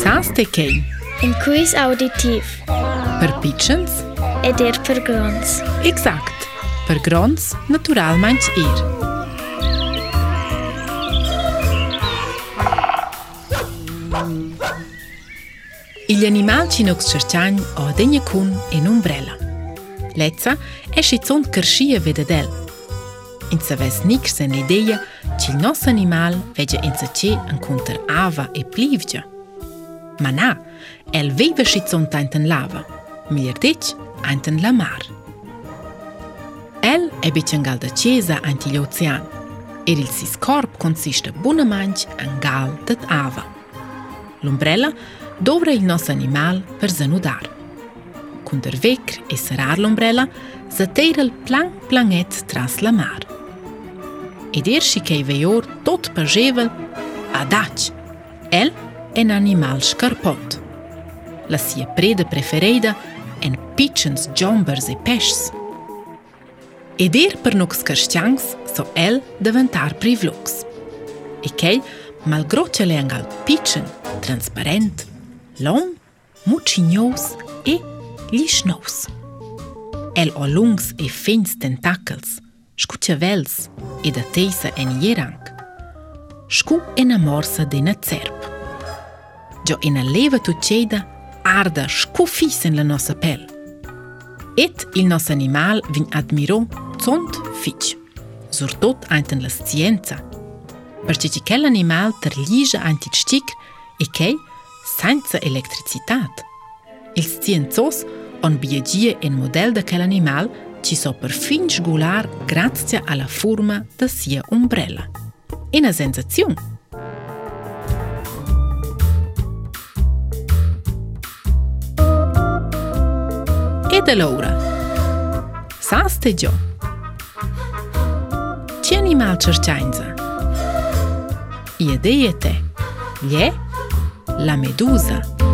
Sa s'te kejnë? Në kujis auditiv. Për pichënës? E der për grënës. Exakt. Për grënës, natural ma në qërë. Illë animal që nuk së qërëqanjë ohe dhe një kunë e në umbrella. Letësa e shetëson të kërëshia vedhe delë. Nëseves një krëse në ideja që nësë animal veqë e nëse qëjë në kunter ava e plivgja, Ma na, el vejve shizon të antën lava, mirë diq, antën la marë. El e bi që nga lë dëqeza antë lë ocean, e rilësis korpë konsishtë bunë manqë nga lë të të ava. Lumbrella dovre il nos animal për zënudar. Kunder vekr e sërar lumbrella, zëtejrë lë plan planet tras la marë. E dirë shikej vejor tot për zhevel, adaqë, el en animal škarpot. La si je preda preferejda en pičens džombers e pešs. Eder prnok skrščanks so el deventar privloks. Ekej malgročele angal pičen, transparent, lom, mučinjous e lišnous. El olungs e fins tentakels, škuče vels e da tejsa en jerank. Šku enamorsa de na cerp. Gio ina leva tu ceda arda scufis in la nossa pel. Et il nos animal vin admirò zont fitch, surtot anten la scienza. Perché ci quel animal terlige antit stic e che senza elettricitat. Il scienzos on biegie en model de quel animal ci so per fin sgular grazie alla forma da sia umbrella. Una e sensazione Jete Laura. Sa ste jo. Ti ani mal çerçanca. Jete jete. Je la meduza. Je la meduza.